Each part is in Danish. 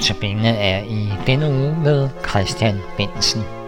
Notabene er i denne uge med Christian Bensen.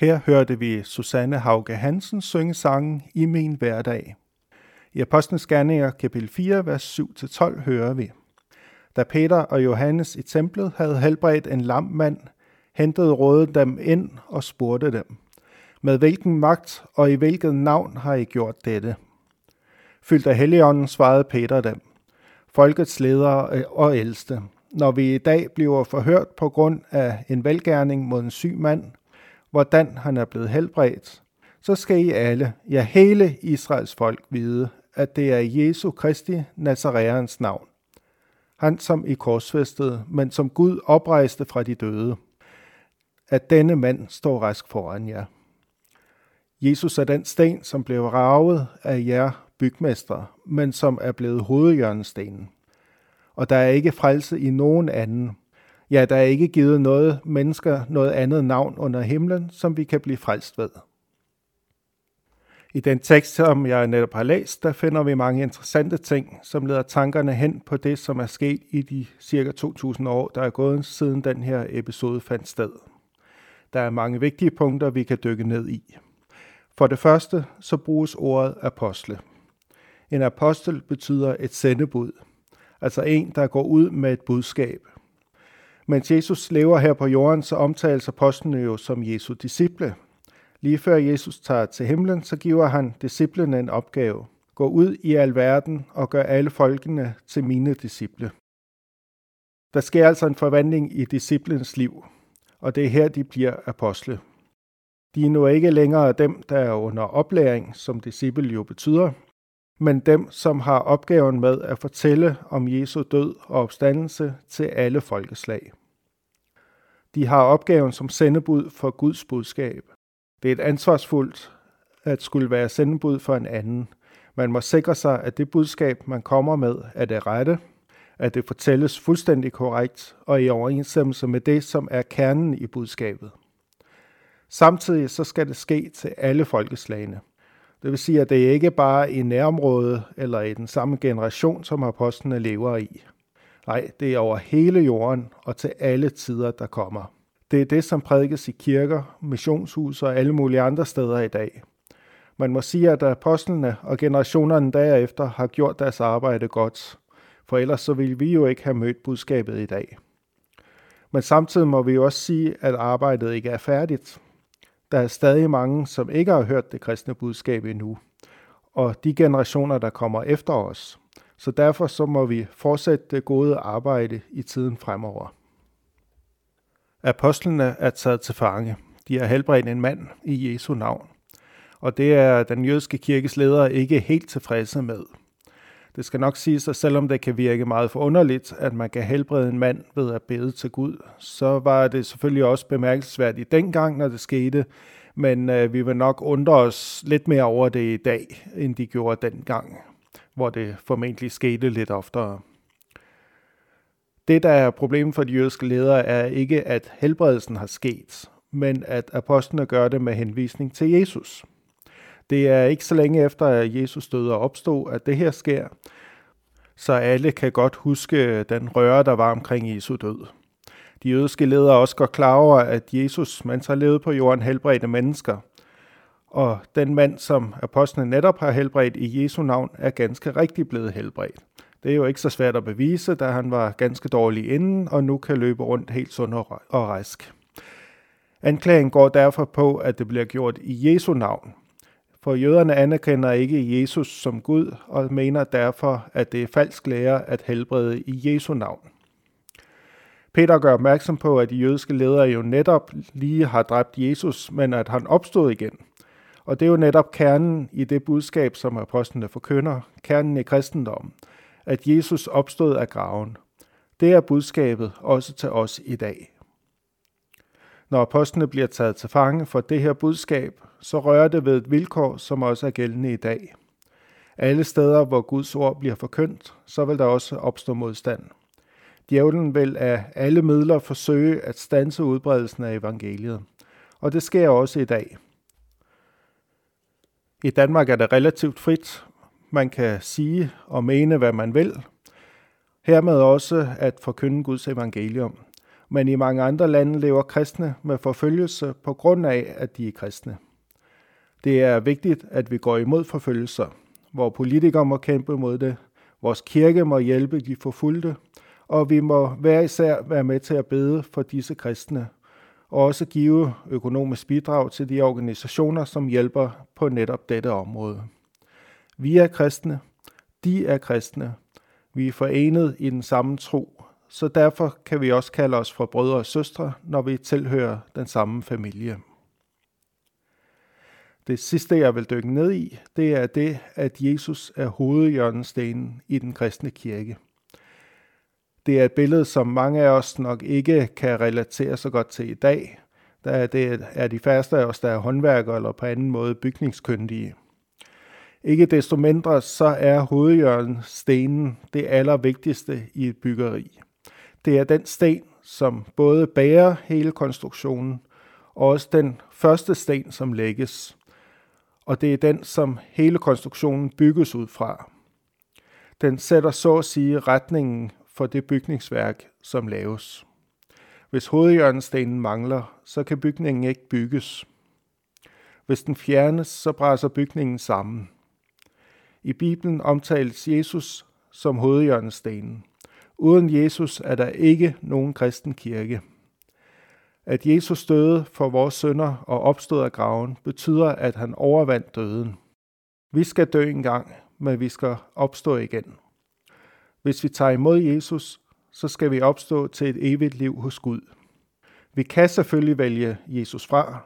Her hørte vi Susanne Hauge Hansen synge sangen I min hverdag. I Apostlenes Gerninger kapitel 4, vers 7-12 hører vi. Da Peter og Johannes i templet havde helbredt en lam mand, hentede rådet dem ind og spurgte dem, med hvilken magt og i hvilket navn har I gjort dette? Fyldt af Helligånden svarede Peter dem, folkets ledere og ældste, når vi i dag bliver forhørt på grund af en velgærning mod en syg mand, hvordan han er blevet helbredt, så skal I alle, ja hele Israels folk, vide, at det er Jesu Kristi Nazareans navn. Han som i korsfæstede, men som Gud oprejste fra de døde. At denne mand står rask foran jer. Jesus er den sten, som blev ravet af jer bygmestre, men som er blevet hovedhjørnestenen. Og der er ikke frelse i nogen anden, Ja, der er ikke givet noget mennesker noget andet navn under himlen, som vi kan blive frelst ved. I den tekst, som jeg netop har læst, der finder vi mange interessante ting, som leder tankerne hen på det, som er sket i de cirka 2000 år, der er gået siden den her episode fandt sted. Der er mange vigtige punkter, vi kan dykke ned i. For det første, så bruges ordet apostle. En apostel betyder et sendebud. Altså en, der går ud med et budskab. Mens Jesus lever her på jorden, så omtales apostlene jo som Jesu disciple. Lige før Jesus tager til himlen, så giver han disciplene en opgave. Gå ud i al verden og gør alle folkene til mine disciple. Der sker altså en forvandling i disciplens liv, og det er her, de bliver apostle. De er nu ikke længere dem, der er under oplæring, som disciple jo betyder, men dem, som har opgaven med at fortælle om Jesu død og opstandelse til alle folkeslag. De har opgaven som sendebud for Guds budskab. Det er et ansvarsfuldt at skulle være sendebud for en anden. Man må sikre sig, at det budskab, man kommer med, er det rette, at det fortælles fuldstændig korrekt og i overensstemmelse med det, som er kernen i budskabet. Samtidig så skal det ske til alle folkeslagene. Det vil sige, at det ikke bare er i nærområdet eller i den samme generation, som apostlene lever i. Nej, det er over hele jorden og til alle tider, der kommer. Det er det, som prædikes i kirker, missionshus og alle mulige andre steder i dag. Man må sige, at apostlene og generationerne derefter har gjort deres arbejde godt, for ellers så ville vi jo ikke have mødt budskabet i dag. Men samtidig må vi jo også sige, at arbejdet ikke er færdigt. Der er stadig mange, som ikke har hørt det kristne budskab endnu, og de generationer, der kommer efter os. Så derfor så må vi fortsætte det gode arbejde i tiden fremover. Apostlene er taget til fange. De har helbredt en mand i Jesu navn. Og det er den jødiske kirkes ledere ikke helt tilfredse med. Det skal nok siges, at selvom det kan virke meget forunderligt, at man kan helbrede en mand ved at bede til Gud, så var det selvfølgelig også bemærkelsesværdigt dengang, når det skete, men øh, vi vil nok undre os lidt mere over det i dag, end de gjorde dengang, hvor det formentlig skete lidt oftere. Det, der er problemet for de jødiske ledere, er ikke, at helbredelsen har sket, men at apostlene gør det med henvisning til Jesus. Det er ikke så længe efter, at Jesus døde og opstod, at det her sker, så alle kan godt huske den røre, der var omkring Jesu død. De jødiske ledere er også godt klar over, at Jesus, mens han levede på jorden, helbredte mennesker. Og den mand, som apostlene netop har helbredt i Jesu navn, er ganske rigtig blevet helbredt. Det er jo ikke så svært at bevise, da han var ganske dårlig inden, og nu kan løbe rundt helt sund og rask. Anklagen går derfor på, at det bliver gjort i Jesu navn, for jøderne anerkender ikke Jesus som Gud og mener derfor, at det er falsk lære at helbrede i Jesu navn. Peter gør opmærksom på, at de jødiske ledere jo netop lige har dræbt Jesus, men at han opstod igen. Og det er jo netop kernen i det budskab, som apostlene forkynder, kernen i kristendommen, at Jesus opstod af graven. Det er budskabet også til os i dag. Når apostlene bliver taget til fange for det her budskab, så rører det ved et vilkår, som også er gældende i dag. Alle steder, hvor Guds ord bliver forkyndt, så vil der også opstå modstand. Djævlen vil af alle midler forsøge at stanse udbredelsen af evangeliet. Og det sker også i dag. I Danmark er det relativt frit. Man kan sige og mene, hvad man vil. Hermed også at forkynde Guds evangelium. Men i mange andre lande lever kristne med forfølgelse på grund af, at de er kristne. Det er vigtigt, at vi går imod forfølgelser, hvor politikere må kæmpe mod det, vores kirke må hjælpe de forfulgte, og vi må hver især være med til at bede for disse kristne, og også give økonomisk bidrag til de organisationer, som hjælper på netop dette område. Vi er kristne, de er kristne, vi er forenet i den samme tro, så derfor kan vi også kalde os for brødre og søstre, når vi tilhører den samme familie. Det sidste, jeg vil dykke ned i, det er det, at Jesus er hovedhjørnestenen i den kristne kirke. Det er et billede, som mange af os nok ikke kan relatere så godt til i dag, da det er de færreste af os, der er håndværkere eller på anden måde bygningskyndige. Ikke desto mindre, så er hovedhjørnestenen det allervigtigste i et byggeri. Det er den sten, som både bærer hele konstruktionen, og også den første sten, som lægges og det er den, som hele konstruktionen bygges ud fra. Den sætter så at sige retningen for det bygningsværk, som laves. Hvis hovedhjørnestenen mangler, så kan bygningen ikke bygges. Hvis den fjernes, så brænder bygningen sammen. I Bibelen omtales Jesus som hovedhjørnestenen. Uden Jesus er der ikke nogen kristen kirke. At Jesus døde for vores sønder og opstod af graven, betyder, at han overvandt døden. Vi skal dø engang, men vi skal opstå igen. Hvis vi tager imod Jesus, så skal vi opstå til et evigt liv hos Gud. Vi kan selvfølgelig vælge Jesus fra,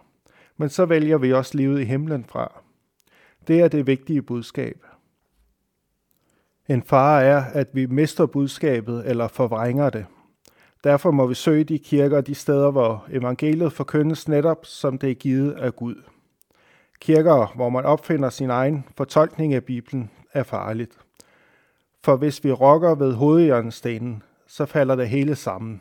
men så vælger vi også livet i himlen fra. Det er det vigtige budskab. En fare er, at vi mister budskabet eller forvrænger det. Derfor må vi søge de kirker de steder, hvor evangeliet forkyndes netop, som det er givet af Gud. Kirker, hvor man opfinder sin egen fortolkning af Bibelen, er farligt. For hvis vi rokker ved hovedjørnstenen, så falder det hele sammen.